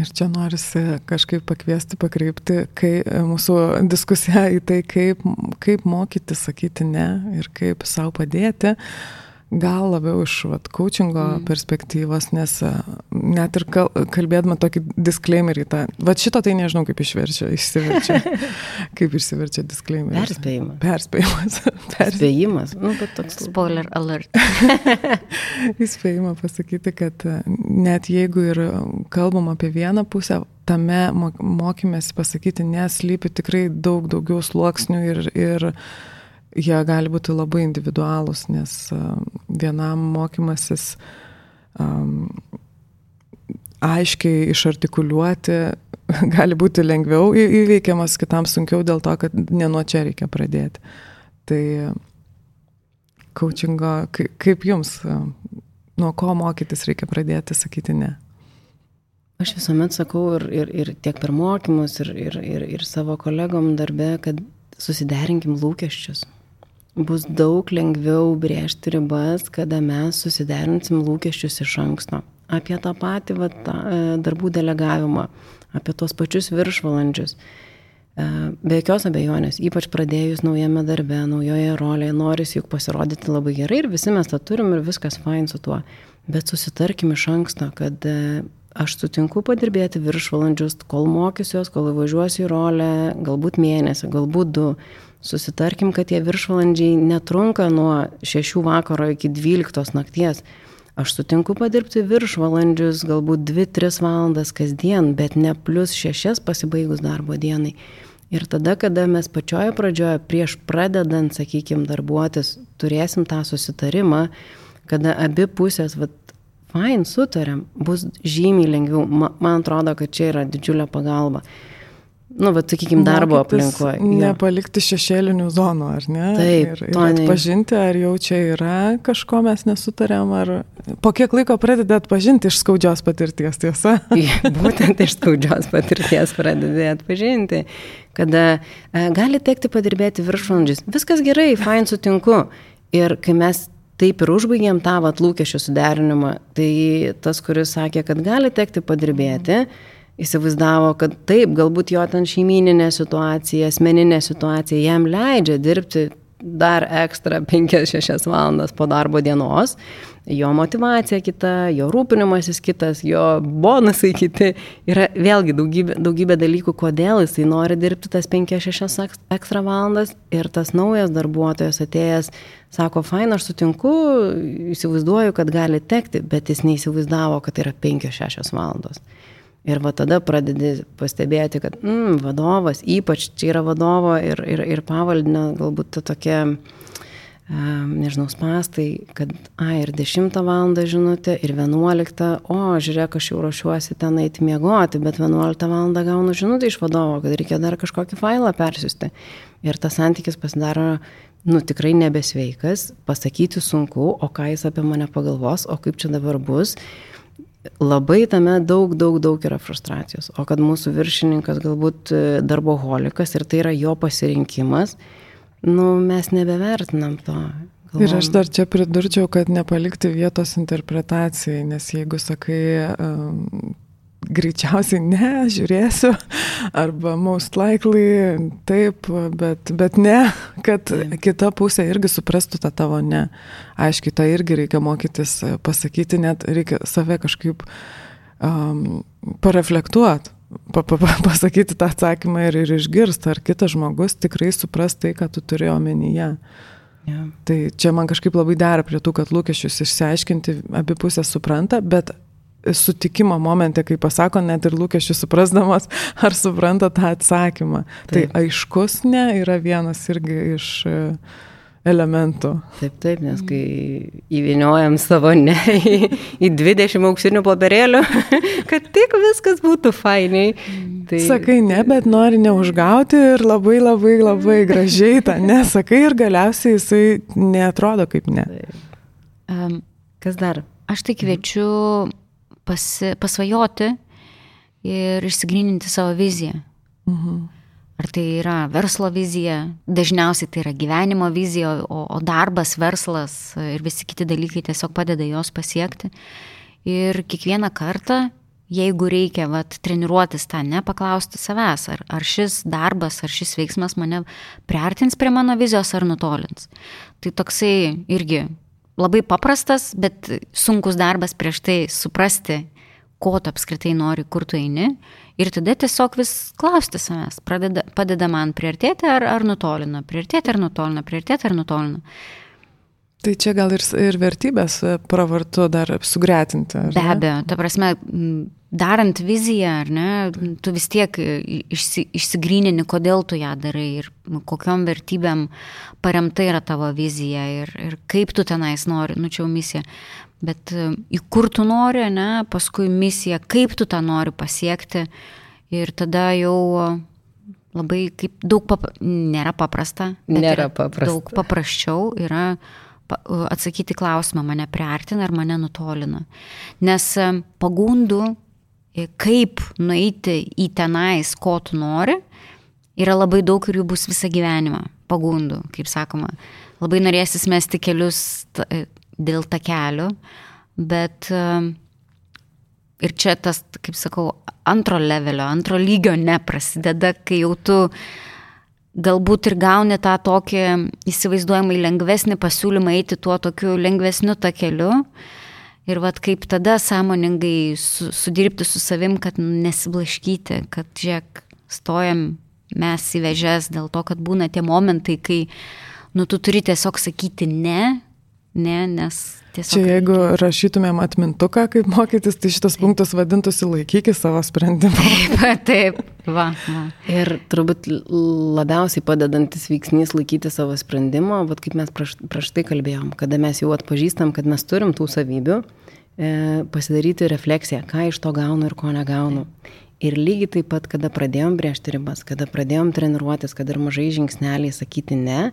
Ir čia norisi kažkaip pakviesti, pakreipti, kai e, mūsų diskusija į tai, kaip, kaip mokyti sakyti ne ir kaip savo padėti. Uh, Gal labiau iš vat, coachingo mm. perspektyvos, nes e, net ir kal, kalbėdama tokį disclaimerį, tą, va šito tai nežinau kaip išverčia, išsiverčia. kaip išsiverčia disclaimeris. Perspėjimas. Perspėjimas. Perspėjimas. Nu, bet toks. Spoiler alert. Įspėjimą pasakyti, kad e, net jeigu ir kalbam apie vieną pusę, tame mokymės pasakyti neslypi tikrai daug daugiau sluoksnių ir, ir jie gali būti labai individualūs, nes vienam mokymasis um, aiškiai išartikuliuoti gali būti lengviau įveikiamas, kitam sunkiau dėl to, kad ne nuo čia reikia pradėti. Tai coachingo, kaip jums, nuo ko mokytis reikia pradėti, sakyti ne? Aš visuomet sakau ir, ir, ir tiek per mokymus, ir, ir, ir, ir savo kolegom darbe, kad susiderinkim lūkesčius bus daug lengviau brėžti ribas, kada mes susiderinsim lūkesčius iš anksto. Apie tą patį va, tą, e, darbų delegavimą, apie tos pačius viršvalandžius. E, be jokios abejonės, ypač pradėjus naujame darbe, naujoje rolėje, noris juk pasirodyti labai gerai ir visi mes tą turim ir viskas fain su tuo. Bet susitarkim iš anksto, kad e, aš sutinku padirbėti viršvalandžius, kol mokysiuos, kol įvažiuosiu į rolę, galbūt mėnesį, galbūt du Susitarkim, kad tie viršvalandžiai netrunka nuo 6 vakaro iki 12 nakties. Aš sutinku padirbti viršvalandžius, galbūt 2-3 valandas kasdien, bet ne plus 6 pasibaigus darbo dienai. Ir tada, kada mes pačioje pradžioje, prieš pradedant, sakykime, darbuotis, turėsim tą susitarimą, kada abi pusės, vad, fain, sutarėm, bus žymiai lengviau. Man atrodo, kad čia yra didžiulė pagalba nu, bet, sakykime, darbo aplinkoje. Nepalikti šešėlinių zonų, ar ne? Taip, ir, ir atpažinti, ar jau čia yra kažko mes nesutarėm, ar po kiek laiko pradeda atpažinti iš skaudžios patirties, tiesa? Būtent iš skaudžios patirties pradeda atpažinti, kada e, gali tekti padirbėti viršvalandžius. Viskas gerai, fain sutinku. Ir kai mes taip ir užbaigėm tą vat lūkesčių suderinimą, tai tas, kuris sakė, kad gali tekti padirbėti, mm įsivaizdavo, kad taip, galbūt jo ten šeimininė situacija, asmeninė situacija jam leidžia dirbti dar ekstra 5-6 valandas po darbo dienos, jo motivacija kita, jo rūpinimasis kitas, jo bonusai kiti, yra vėlgi daugybė, daugybė dalykų, kodėl jisai nori dirbti tas 5-6 ekstra valandas. Ir tas naujas darbuotojas atėjęs sako, fain, aš sutinku, įsivaizduoju, kad gali tekti, bet jis neįsivaizdavo, kad tai yra 5-6 valandos. Ir va tada pradedi pastebėti, kad mm, vadovas, ypač čia yra vadovo ir, ir, ir pavaldinio galbūt ta tokia, um, nežinau, spastai, kad, a, ir 10 val. žinutė, ir 11, o, žiūrėk, aš jau ruošiuosi ten eiti miegoti, bet 11 val. gaunu žinutę iš vadovo, kad reikia dar kažkokį failą persiųsti. Ir tas santykis pasidaro nu, tikrai nebesveikas, pasakyti sunku, o ką jis apie mane pagalvos, o kaip čia dabar bus labai tame daug, daug, daug yra frustracijos. O kad mūsų viršininkas galbūt e, darboholikas ir tai yra jo pasirinkimas, nu, mes nebevertinam to. Galvom. Ir aš dar čia pridurčiau, kad nepalikti vietos interpretacijai, nes jeigu sakai, greičiausiai ne, žiūrėsiu, arba most likely taip, bet, bet ne, kad kita pusė irgi suprastų tą tavo ne. Aiškiai, tą irgi reikia mokytis pasakyti, net reikia save kažkaip um, pareflektuoti. Pa, pa, pa, pasakyti tą atsakymą ir, ir išgirsti, ar kitas žmogus tikrai supras tai, ką tu turi omenyje. Yeah. Tai čia man kažkaip labai dera prie tų, kad lūkesčius išsiaiškinti abipusės supranta, bet sutikimo momente, kai pasako net ir lūkesčių suprasdamas, ar supranta tą atsakymą. Tai taip. Tai aiškus ne yra vienas irgi iš e, elementų. Taip, taip, nes kai įviniojam savo ne į, į 20 auksinių popierėlių, kad tik viskas būtų fainiai, Tai... Sakai ne, bet nori neužgauti ir labai labai labai gražiai tą nesakai ir galiausiai jisai netrodo kaip ne. Um, Kas dar? Aš tai kviečiu pasi, pasvajoti ir išsigryninti savo viziją. Mhm. Ar tai yra verslo vizija, dažniausiai tai yra gyvenimo vizija, o, o darbas, verslas ir visi kiti dalykai tiesiog padeda jos pasiekti. Ir kiekvieną kartą jeigu reikia vat, treniruotis tą, nepaklausti savęs, ar, ar šis darbas, ar šis veiksmas mane priartins prie mano vizijos ar nutolins. Tai toksai irgi labai paprastas, bet sunkus darbas prieš tai suprasti, ko tu apskritai nori, kur tu eini. Ir tada tiesiog vis klausti savęs, pradeda, padeda man priartėti ar, ar nutolina, priartėti ar nutolina, priartėti ar nutolina. Tai čia gal ir, ir vertybės pravartu dar sugretinti. Be abejo, ta prasme, darant viziją, ar ne, tu vis tiek išsi, išsigrynini, kodėl tu ją darai ir kokiom vertybėm paremta yra tavo vizija ir, ir kaip tu tenais nori, nu čia jau misija. Bet e, į kur tu nori, ne, paskui misija, kaip tu tą nori pasiekti ir tada jau labai kaip daug, pap, nėra paprasta, nėra paprasta. daug paprasčiau yra atsakyti klausimą, mane priartina ar mane nutolina. Nes e, pagundų kaip nueiti į tenais, ko tu nori, yra labai daug ir jų bus visą gyvenimą pagundų, kaip sakoma. Labai norėsis mesti kelius e, dėl takelio, bet e, ir čia tas, kaip sakau, antro levelio, antro lygio neprasideda, kai jau tu galbūt ir gauni tą tokį įsivaizduojamai lengvesnį pasiūlymą eiti tuo tokiu lengvesniu takeliu. keliu Ir vad kaip tada sąmoningai su, sudirbti su savim, kad nesiblaškyti, kad žiūrėk, stojam mes į vežes dėl to, kad būna tie momentai, kai, nu, tu turi tiesiog sakyti ne, ne, nes tiesiog. Čia jeigu rašytumėm atmintuką, kaip mokytis, tai šitas taip. punktas vadintųsi laikykis savo sprendimą. Taip, taip, va, va. Ir turbūt labiausiai padedantis veiksnys laikyti savo sprendimo, vad kaip mes prieš, prieš tai kalbėjom, kada mes jau atpažįstam, kad mes turim tų savybių, e, pasidaryti refleksiją, ką iš to gaunu ir ko negaunu. Ir lygiai taip pat, kada pradėjom brėžti ribas, kada pradėjom treniruotis, kad ir mažai žingsneliai sakyti ne,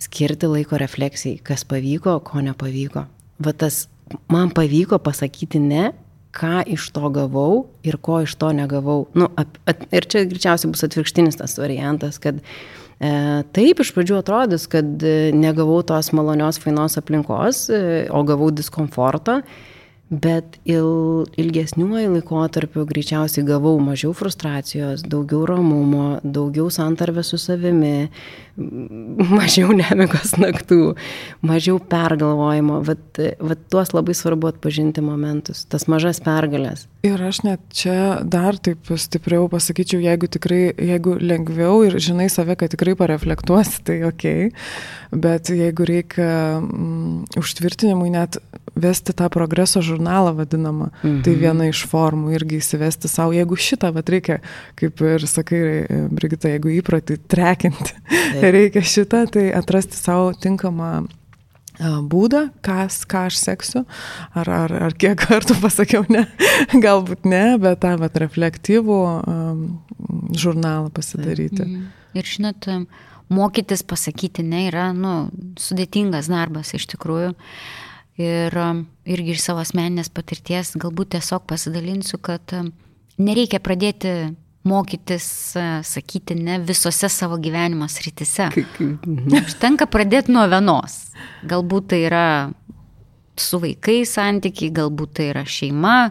skirti laiko refleksijai, kas pavyko, ko nepavyko. Va tas man pavyko pasakyti ne, ką iš to gavau ir ko iš to negavau. Nu, at, at, ir čia greičiausiai bus atvirkštinis tas variantas, kad e, taip iš pradžių atrodys, kad e, negavau tos malonios, fainos aplinkos, e, o gavau diskomforto. Bet il, ilgesniuoju laikotarpiu greičiausiai gavau mažiau frustracijos, daugiau ramumo, daugiau santarvę su savimi, mažiau nemigos naktų, mažiau pergalvojimo. Vat, vat tuos labai svarbu atpažinti momentus, tas mažas pergalės. Ir aš net čia dar taip stipriau pasakyčiau, jeigu tikrai, jeigu lengviau ir žinai save, kad tikrai pareflektuosi, tai ok, bet jeigu reikia mm, užtvirtinimui net vesti tą progreso žurnalą vadinamą. Mhm. Tai viena iš formų irgi įsivesti savo, jeigu šitą, bet reikia, kaip ir sakai, Brigita, jeigu įprotį trekinti, reikia šitą, tai atrasti savo tinkamą būdą, kas, ką aš seksiu, ar, ar, ar kiek kartų pasakiau ne, galbūt ne, bet tą vat, reflektyvų um, žurnalą pasidaryti. Mhm. Ir žinot, mokytis pasakyti ne yra nu, sudėtingas darbas iš tikrųjų. Uh, Ir um, irgi iš savo asmeninės patirties galbūt tiesiog pasidalinsiu, kad um, nereikia pradėti mokytis uh, sakyti ne visose savo gyvenimo srityse. Mhm. Užtenka pradėti nuo vienos. Galbūt tai yra su vaikais santykiai, galbūt tai yra šeima,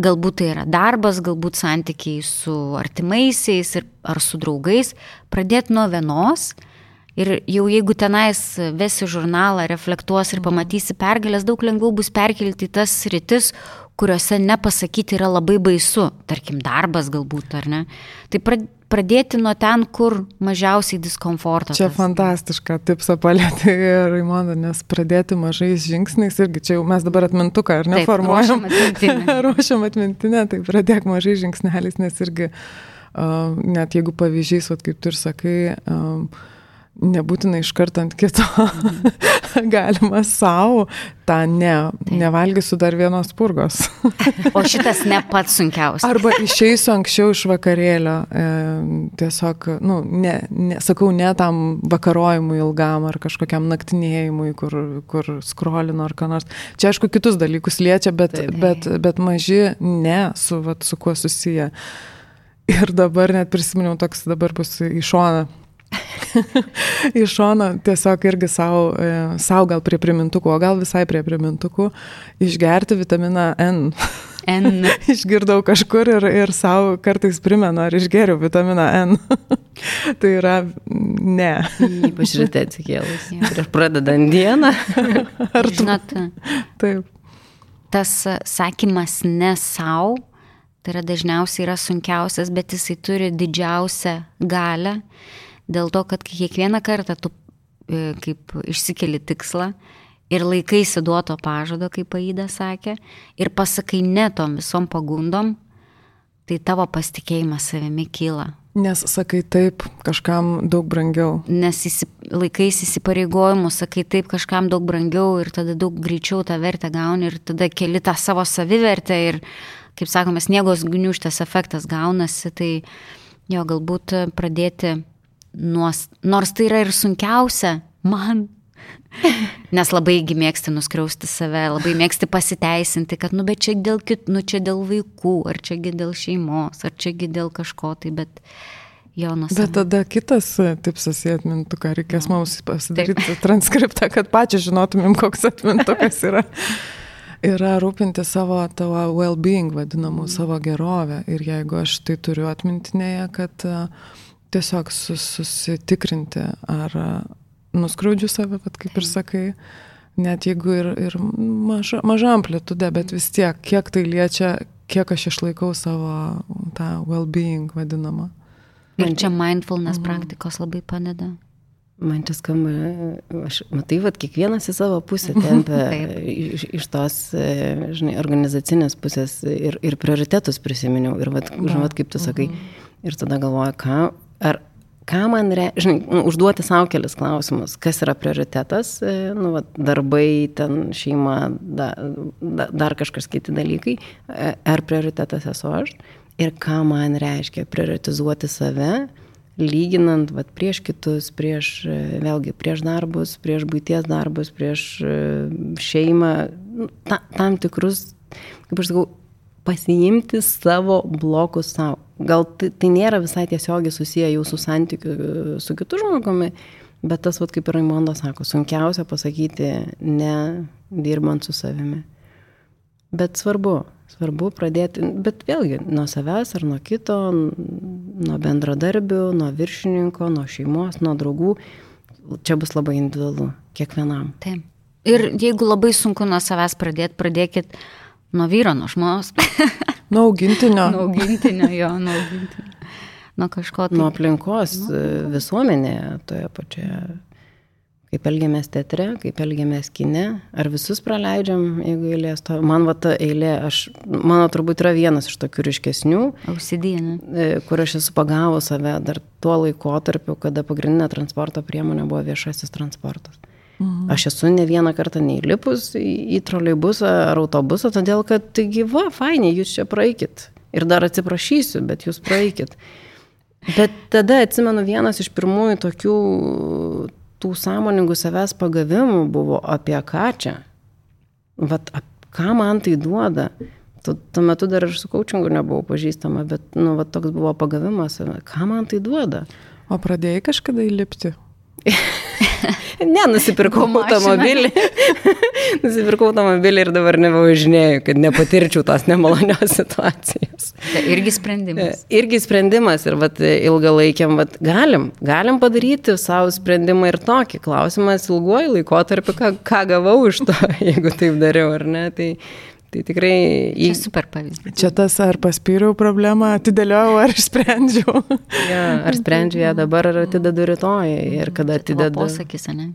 galbūt tai yra darbas, galbūt santykiai su artimaisiais ir, ar su draugais. Pradėti nuo vienos Ir jau jeigu tenais vesi žurnalą, reflektuos ir pamatysi pergalės, daug lengviau bus perkelti tas rytis, kuriuose nepasakyti yra labai baisu, tarkim darbas galbūt, ar ne. Tai pradėti nuo ten, kur mažiausiai diskomfortas. Čia fantastiška, tipsa palėtė ir Raimonda, nes pradėti mažais žingsniais irgi čia jau mes dabar atmintuką, ar ne, Taip, formuojam. Ruošiam atmintinę. ruošiam atmintinę, tai pradėk mažais žingsneliais, nes irgi uh, net jeigu pavyzdžiais, vat, kaip tu ir sakai, uh, nebūtinai iš karto ant kito galima savo tą ne, nevalgysiu dar vienos purgos. o šitas ne pats sunkiausias. Arba išeisiu anksčiau iš vakarėlio, e, tiesiog, nu, ne, ne, sakau, ne tam vakarojimui ilgam ar kažkokiam naktinėjimui, kur, kur skrolinu ar ką nors. Čia aišku, kitus dalykus liečia, bet, Taip. bet, bet maži ne, su, vat, su kuo susiję. Ir dabar net prisiminiau toks, dabar bus į šoną iš šono tiesiog irgi savo, e, savo gal prie primintukų, o gal visai prie primintukų, išgerti vitaminą N. N. Išgirdau kažkur ir, ir savo kartais primenu, ar išgeriau vitaminą N. tai yra ne. Ypač ryte atsikėlus. Prieš pradedant dieną. ar tu? Žinot, taip. Tas sakymas ne savo, tai yra dažniausiai yra sunkiausias, bet jisai turi didžiausią galę dėl to, kad kiekvieną kartą tu e, kaip išsikeli tikslą ir laikaisi duoto pažado, kaip Aida sakė, ir pasakai ne tom visom pagundom, tai tavo pasitikėjimas savimi kyla. Nes sakai taip, kažkam daug brangiau. Nes įsip, laikais įsipareigojimų, sakai taip, kažkam daug brangiau ir tada daug greičiau tą vertę gauni ir tada keli tą savo savivertę ir, kaip sakome, sniegos gniuštės efektas gaunasi, tai jo galbūt pradėti nuos, nors tai yra ir sunkiausia man. Nes labai mėgsti nuskriausti save, labai mėgsti pasiteisinti, kad, nu, bet čia dėl kitų, nu, čia dėl vaikų, ar čiagi dėl šeimos, ar čiagi dėl kažko tai, bet jo nusavę. Bet tada kitas tipsas į atmintuką, reikės no. mums pasidaryti Taip. transkriptą, kad pačią žinotumėm, koks atmintukas yra. yra rūpinti savo tavo well-being, vadinamų, mm. savo gerovę. Ir jeigu aš tai turiu atmintinėje, kad uh, tiesiog sus, susitikrinti, ar nuskriaudžiu save, bet kaip ir sakai, net jeigu ir, ir maža, maža amplitude, bet vis tiek, kiek tai liečia, kiek aš išlaikau savo tą well-being vadinamą. Ir čia mindfulness mhm. praktikos labai padeda. Man čia skamba, aš matai, kad kiekvienas į savo pusę tempia iš, iš tos, e, žinai, organizacinės pusės ir, ir prioritetus prisiminiau. Ir, vat, žinot, kaip tu sakai, mhm. ir tada galvoju, ką, ar ką man reiškia, žinai, nu, užduoti savo kelis klausimus, kas yra prioritetas, e, nu, va, darbai, ten šeima, da, da, dar kažkas kiti dalykai, e, ar prioritetas esu aš? Ir ką man reiškia prioritizuoti save, lyginant vat, prieš kitus, prieš, e, vėlgi, prieš darbus, prieš būties darbus, prieš šeimą, nu, ta, tam tikrus, kaip aš sakau, pasiimti savo blokus savo. Gal tai, tai nėra visai tiesiogiai susiję jau su santykiu su kitu žmogumi, bet tas, vat, kaip ir Raimondo sako, sunkiausia pasakyti ne dirbant su savimi. Bet svarbu, svarbu pradėti, bet vėlgi nuo savęs ar nuo kito, nuo bendradarbių, nuo viršininko, nuo šeimos, nuo draugų. Čia bus labai individualu, kiekvienam. Taip. Ir jeigu labai sunku nuo savęs pradėti, pradėkit Nuo vyro, nuo žmonos. nuo augintinio. nuo augintinio, jo, nuo augintinio. Nuo kažko. Tai... Nuo aplinkos nuo... E, visuomenėje toje pačioje. Kaip elgiamės teatre, kaip elgiamės kine, ar visus praleidžiam, jeigu eilės to. Man va ta eilė, aš, mano turbūt yra vienas iš tokių ryškesnių. Ausidėnė. E, kur aš esu pagavus save dar tuo laikotarpiu, kada pagrindinė transporto priemonė buvo viešasis transportas. Mhm. Aš esu ne vieną kartą neįlipus į, į troleibusą ar autobusą, todėl kad, taigi, va, fainai, jūs čia praeikit. Ir dar atsiprašysiu, bet jūs praeikit. Bet tada atsimenu vienas iš pirmųjų tokių tų sąmoningų savęs pagavimų buvo apie ką čia. Vat, ką man tai duoda. Tu, tuo metu dar ir su kaučingu nebuvau pažįstama, bet, nu, va, toks buvo pagavimas, ką man tai duoda. O pradėjai kažkada įlipti? ne, nusipirkau automobilį. nusipirkau automobilį ir dabar nebevažinėjau, kad nepatirčiau tos nemalonios situacijos. Tai irgi sprendimas. E, irgi sprendimas ir vat, ilgalaikiam, vat, galim, galim padaryti savo sprendimą ir tokį. Klausimas ilguoju laikotarpiu, ką, ką gavau iš to, jeigu taip dariau ar ne. Tai, Tai tikrai... Į... Čia super pavyzdys. Čia tas ar paspyriau problemą, atidėliau, ar sprendžiau. ja, ar sprendžiu ją dabar, ar atidedu rytoj. Ir kada atidedu... Posakis, ne?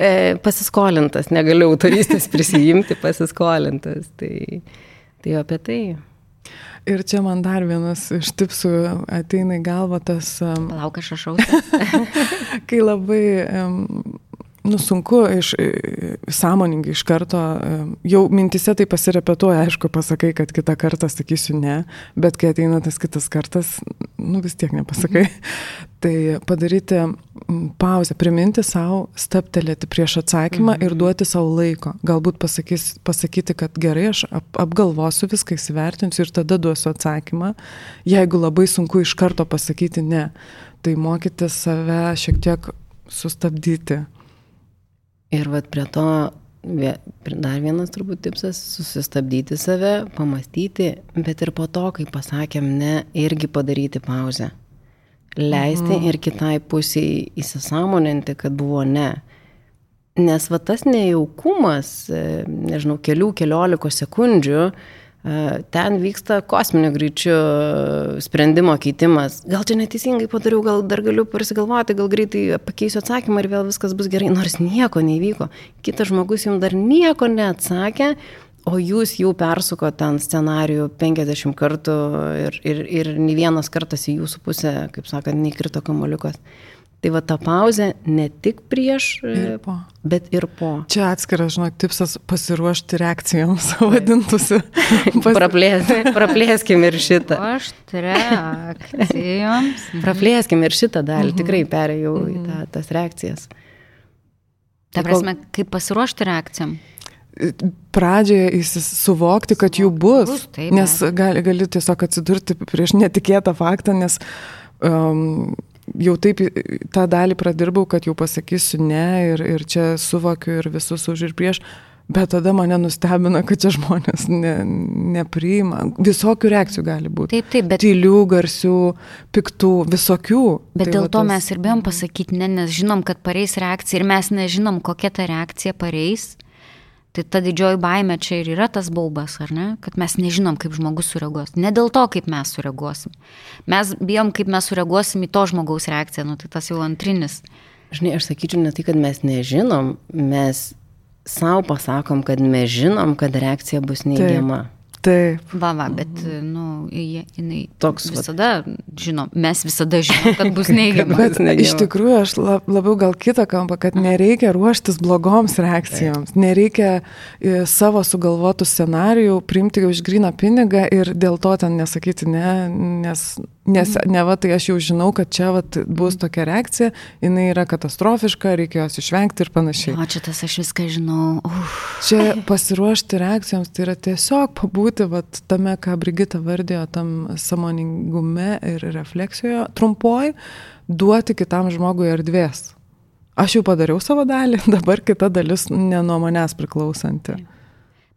E, pasiskolintas, negaliu autoristės prisijimti, pasiskolintas. Tai, tai apie tai. Ir čia man dar vienas iš tipsų ateina į galvą tas... Palauk, aš rašau. kai labai um, nu, sunku iš, sąmoningai iš karto, jau mintise tai pasirepetuoja, aišku, pasakai, kad kitą kartą sakysiu ne, bet kai ateina tas kitas kartas, nu vis tiek nepasakai. Mhm. Tai padaryti pauzę, priminti savo, staptelėti prieš atsakymą mhm. ir duoti savo laiko. Galbūt pasakys, pasakyti, kad gerai, aš ap, apgalvosiu viską, įsivertinsiu ir tada duosiu atsakymą. Jeigu labai sunku iš karto pasakyti ne, tai mokyti save šiek tiek sustabdyti Ir vat prie to dar vienas turbūt tipsas - susistabdyti save, pamastyti, bet ir po to, kai pasakėm ne, irgi padaryti pauzę. Leisti mhm. ir kitai pusiai įsisamoninti, kad buvo ne. Nes va tas nejaukumas, e, nežinau, kelių, keliolikos sekundžių, ten vyksta kosminio greičiu sprendimo keitimas. Gal čia neteisingai padariau, gal dar galiu prisigalvoti, gal greitai pakeisiu atsakymą ir vėl viskas bus gerai, nors nieko nevyko. Kitas žmogus jums dar nieko neatsakė, o jūs jau persuko ten scenarijų 50 kartų ir, ir, ir nei vienas kartas į jūsų pusę, kaip sakant, neįkrito kamoliukas. Tai va ta pauzė ne tik prieš, ir po. bet ir po. Čia atskiras, žinok, tipsas pasiruošti reakcijoms, vadintųsi. Pas... Praplės, praplėskim ir šitą. Ruošti reakcijoms. praplėskim ir šitą dalį, mhm. tikrai perėjau į tą, mhm. tas reakcijas. Ta prasme, kaip pasiruošti reakcijom? Pradžioje suvokti, kad jų bus, bus taip, nes gali, gali tiesiog atsidurti prieš netikėtą faktą, nes um, jau taip tą dalį pradirbau, kad jau pasakysiu ne ir, ir čia suvokiu ir visus už ir prieš. Bet tada mane nustebina, kad čia žmonės ne, nepriima. Visokių reakcijų gali būti. Taip, taip, bet. Tylių, garsių, piktų, visokių. Bet tai dėl to tas... mes ir bijom pasakyti ne, nes žinom, kad pareis reakcija ir mes nežinom, kokia ta reakcija pareis. Tai ta didžioji baime čia ir yra tas baubas, ar ne? Kad mes nežinom, kaip žmogus sureaguos. Ne dėl to, kaip mes sureaguosim. Mes bijom, kaip mes sureaguosim į to žmogaus reakciją, nu tai tas jau antrinis. Žinai, aš sakyčiau ne tai, kad mes nežinom, mes savo pasakom, kad mes žinom, kad reakcija bus neigiama. Taip. Taip. Va, va, bet, nu, jinai toks visada, žinom, mes visada žinom, kad bus neigiama. bet neigiama. iš tikrųjų, aš labiau gal kitą kampą, kad nereikia ruoštis blogoms reakcijoms, Taip. nereikia e, savo sugalvotų scenarijų priimti už gryną pinigą ir dėl to ten nesakyti ne, nes Nes ne va, tai aš jau žinau, kad čia va, bus tokia reakcija, jinai yra katastrofiška, reikia jos išvengti ir panašiai. O čia tas aš viską žinau. Uf. Čia pasiruošti reakcijoms, tai yra tiesiog pabūti va, tame, ką Brigita vardėjo, tam samoningume ir refleksijoje trumpoji, duoti kitam žmogui erdvės. Aš jau padariau savo dalį, dabar kita dalis ne nuo manęs priklausanti.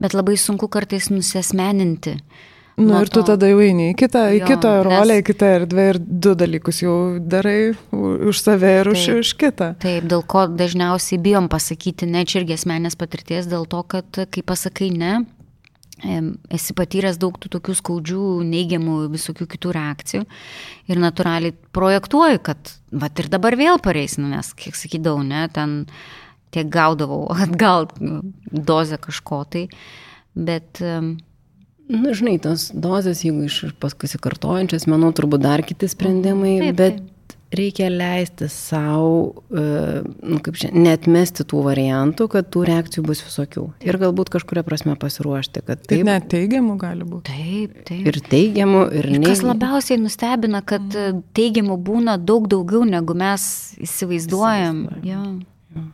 Bet labai sunku kartais nusismeninti Na nu, ir tu tada jau eini į kitą, jo, į kitą rolę, nes... į kitą erdvę ir du dalykus jau darai už save ir už, taip, už kitą. Taip, dėl ko dažniausiai bijom pasakyti ne, čia irgi asmenės patirties, dėl to, kad kai pasakai ne, esi patyręs daug tų tokių skaudžių, neigiamų, visokių kitų reakcijų ir natūraliai projektuoju, kad va ir dabar vėl pareis, nu, nes, kiek sakydavau, ne, ten tiek gaudavau atgal dozę kažko tai, bet Na, žinai, tos dozės, jeigu iš pasikartojančias, manau, turbūt dar kiti sprendimai, taip, bet taip. Reikia leisti savo, e, nu, kaip šiandien, netmesti tų variantų, kad tų reakcijų bus visokių. Ir galbūt kažkuria prasme pasiruošti, kad taip. Ir net teigiamų gali būti. Taip, taip. Ir teigiamų, ir ne. Kas labiausiai nustebina, kad mm. teigiamų būna daug daugiau, negu mes įsivaizduojam. įsivaizduojam. Ja.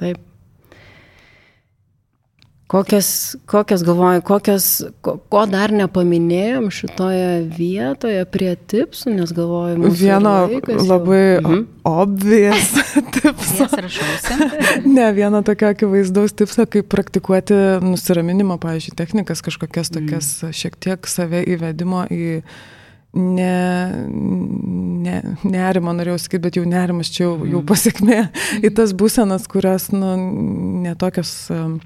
Taip. Kokias, kokias galvoju, kokias, ko, ko dar nepaminėjom šitoje vietoje prie tipsų, nes galvoju, vieno labai mhm. obvies tipso. ne, vieno tokio akivaizdaus tipso, kaip praktikuoti nusiraminimo, pavyzdžiui, technikas, kažkokias tokias mhm. šiek tiek save įvedimo į ne, ne, nerimo, norėjau sakyti, bet jau nerimas čia jau, jau mhm. pasiekmė į tas būsenas, kurios nu, netokios um,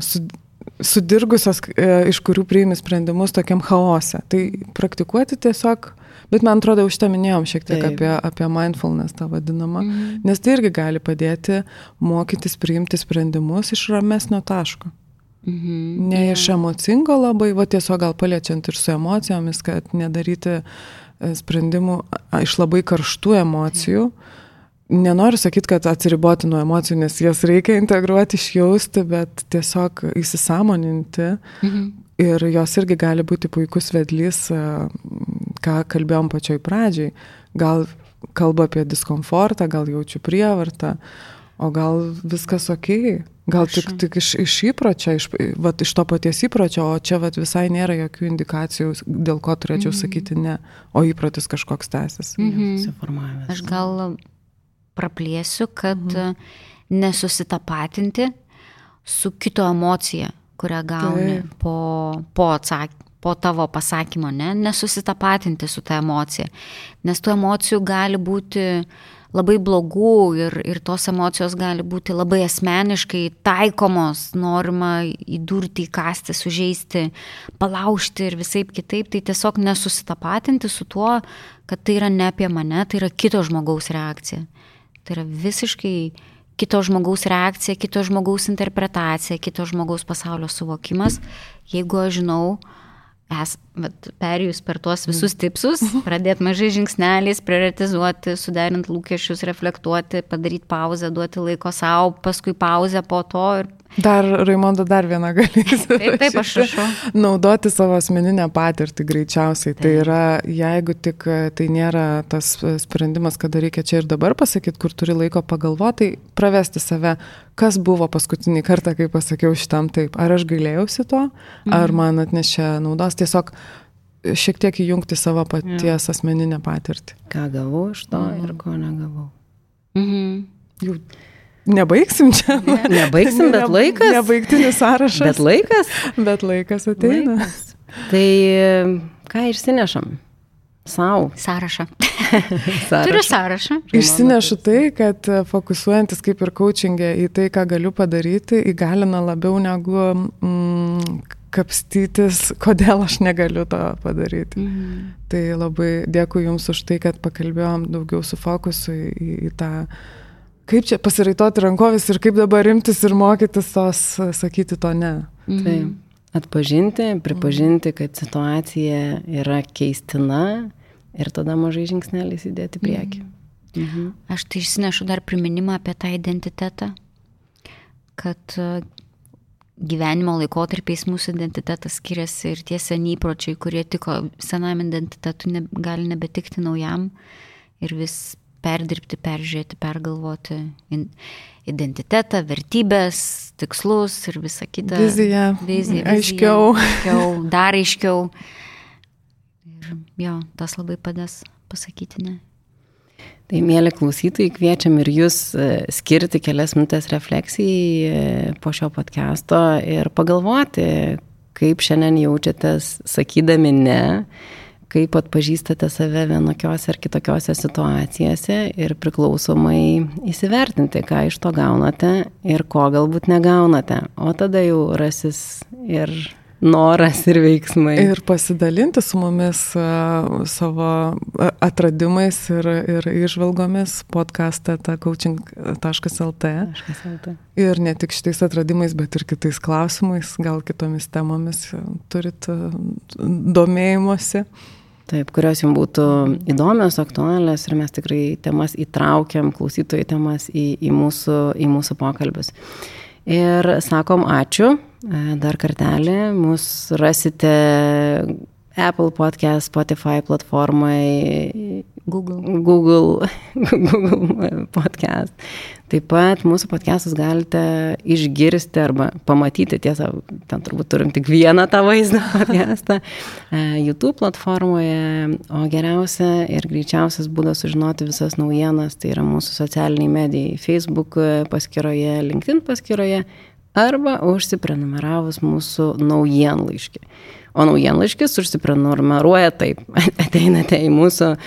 su, sudirgusios, e, iš kurių priimi sprendimus tokiam chaose. Tai praktikuoti tiesiog, bet man atrodo, už tą minėjom šiek tiek Taip. apie, apie mindfulness tą vadinamą, mhm. nes tai irgi gali padėti mokytis priimti sprendimus iš ramesnio taško. Mhm. Ne iš emocingo labai, va tiesiog gal paliečiant ir su emocijomis, kad nedaryti e, sprendimų iš labai karštų emocijų. Nenoriu sakyti, kad atsiriboti nuo emocijų, nes jas reikia integruoti, išjausti, bet tiesiog įsisamoninti. Mhm. Ir jos irgi gali būti puikus vedlys, e, ką kalbėjom pačioj pradžiai. Gal kalba apie diskomfortą, gal jaučiu prievartą, o gal viskas ok. Gal tik, tik iš, iš įpročio, iš, vat, iš to paties įpročio, o čia vat, visai nėra jokių indikacijų, dėl ko turėčiau mm -hmm. sakyti ne, o įprotis kažkoks tęsis. Mm -hmm. Aš gal praplėsiu, kad mm -hmm. nesusitapatinti su kito emocija, kurią gauni Taip. po, po atsakymą po tavo pasakymo, ne, nesusitapatinti su ta emocija. Nes tų emocijų gali būti labai blogų ir, ir tos emocijos gali būti labai asmeniškai taikomos, norima įdurti, įkasti, sužeisti, palaužti ir visai kitaip, tai tiesiog nesusitapatinti su tuo, kad tai yra ne apie mane, tai yra kito žmogaus reakcija. Tai yra visiškai kito žmogaus reakcija, kito žmogaus interpretacija, kito žmogaus pasaulio suvokimas. Jeigu aš žinau, es, perėjus per tuos visus tipsus, pradėti mažai žingsneliais, prioritizuoti, suderinti lūkesčius, reflektuoti, padaryti pauzę, duoti laiko savo, paskui pauzę po to ir Dar, Raimondo, dar vieną galėsiu. Taip, taip, aš rašau. Naudoti savo asmeninę patirtį greičiausiai. Tai taip. Tai yra, jeigu tik tai nėra tas sprendimas, kada reikia čia ir dabar pasakyti, kur turi laiko pagalvoti, tai pravesti save, kas buvo paskutinį kartą, kai pasakiau šitam taip. Ar aš gailėjausi to, mhm. ar man atnešė naudos. Tiesiog šiek tiek įjungti savo paties ja. asmeninę patirtį. Ką gavau iš to mhm. ir ko negavau. Mhm. Jau Nebaigsim čia. Ne, nebaigsim, bet laikas. Nebaigtinis sąrašas. Bet laikas. Bet laikas ateina. Laikas. Tai ką išsinešam? Sau. Sąrašą. sąrašą. Turiu sąrašą. Išsinešu tai, kad fokusuojantis kaip ir coachingė į tai, ką galiu padaryti, įgalina labiau negu mm, kapstytis, kodėl aš negaliu to padaryti. Mm. Tai labai dėkui Jums už tai, kad pakalbėjom daugiau su fokusu į, į, į tą kaip čia pasiraitoti rankovis ir kaip dabar rimtis ir mokytis tos, sakyti to ne. Mhm. Taip. Atpažinti, pripažinti, kad situacija yra keistina ir tada mažai žingsneliais įdėti prieki. Mhm. mhm. Aš tai išsinešu dar priminimą apie tą identitetą, kad e, gyvenimo laikotarpiais mūsų identitetas skiriasi ir tie seniai įpročiai, kurie tiko senam identitetui, ne, gali nebetikti naujam ir vis perdirbti, peržiūrėti, pergalvoti identitetą, vertybės, tikslus ir visą kitą. Viziją. Viziją. Aiškiau. aiškiau. Dar aiškiau. Ir jo, tas labai padės pasakyti ne. Tai, mėly klausytojai, kviečiam ir jūs e, skirti kelias minutės refleksijai e, po šio podcast'o ir pagalvoti, kaip šiandien jaučiatės sakydami ne kaip atpažįstate save vienokiose ar kitokiose situacijose ir priklausomai įsivertinti, ką iš to gaunate ir ko galbūt negaunate. O tada jau rasis ir noras ir veiksmai. Ir pasidalinti su mumis uh, savo atradimais ir, ir išvalgomis podcast'e coaching.lt. Ir ne tik šitais atradimais, bet ir kitais klausimais, gal kitomis temomis turit domėjimuose. Taip, kurios jums būtų įdomios, aktualios ir mes tikrai temas įtraukiam, klausytojų temas į, į, mūsų, į mūsų pokalbius. Ir sakom ačiū dar kartelį, mus rasite Apple podcast, Spotify platformai, Google. Google, Google podcast. Taip pat mūsų podcastus galite išgirsti arba pamatyti, tiesą, ten turbūt turim tik vieną tą vaizdą podcastą, e, YouTube platformoje, o geriausia ir greičiausias būdas sužinoti visas naujienas, tai yra mūsų socialiniai medijai, Facebook paskyroje, LinkedIn paskyroje arba užsiprenumeravus mūsų naujienlaiškį. O naujienlaiškis užsiprenumeruoja taip. Ateinate į mūsų e,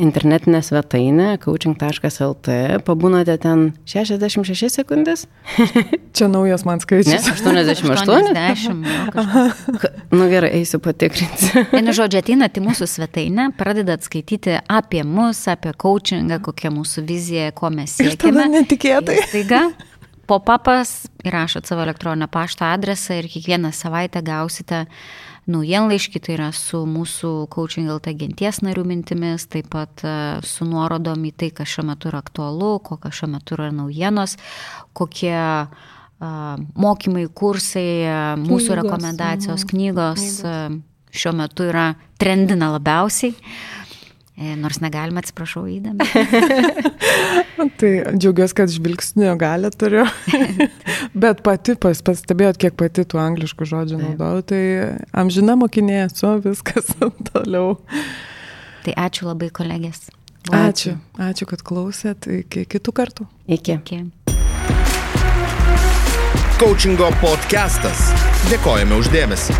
internetinę svetainę coaching.lt, pabūnate ten 66 sekundės. Čia naujas man skaičius. Ne, 88? 80. nu gerai, eisiu patikrinti. Vienu žodžiu, ateinate į mūsų svetainę, pradedat skaityti apie mus, apie coachingą, kokia mūsų vizija, ko mes siekiame. Ir tada netikėtai. Staiga pop-upas, įrašot savo elektroninio pašto adresą ir kiekvieną savaitę gausite naujienlaiškį, tai yra su mūsų coaching LT genties narių mintimis, taip pat e, su nuorodom į tai, kas šiuo metu yra aktualu, kokios šiuo metu yra naujienos, kokie uh, mokymai, kursai, mūsų knygos, rekomendacijos, mhm. knygos, knygos. šiuo metu yra trendina labiausiai. E, nors negalime, atsiprašau, įdami. tai džiaugiuosi, kad žvilgsnio galę turiu. Bet pati pas, pastebėjot, kiek pati tų angliškų žodžių naudojau, tai amžina mokinė esu, viskas toliau. Tai ačiū labai kolegės. Ačiū, ačiū, kad klausėt. Iki kitų kartų. Iki. Iki. Coachingo podcastas. Dėkojame uždėmesi.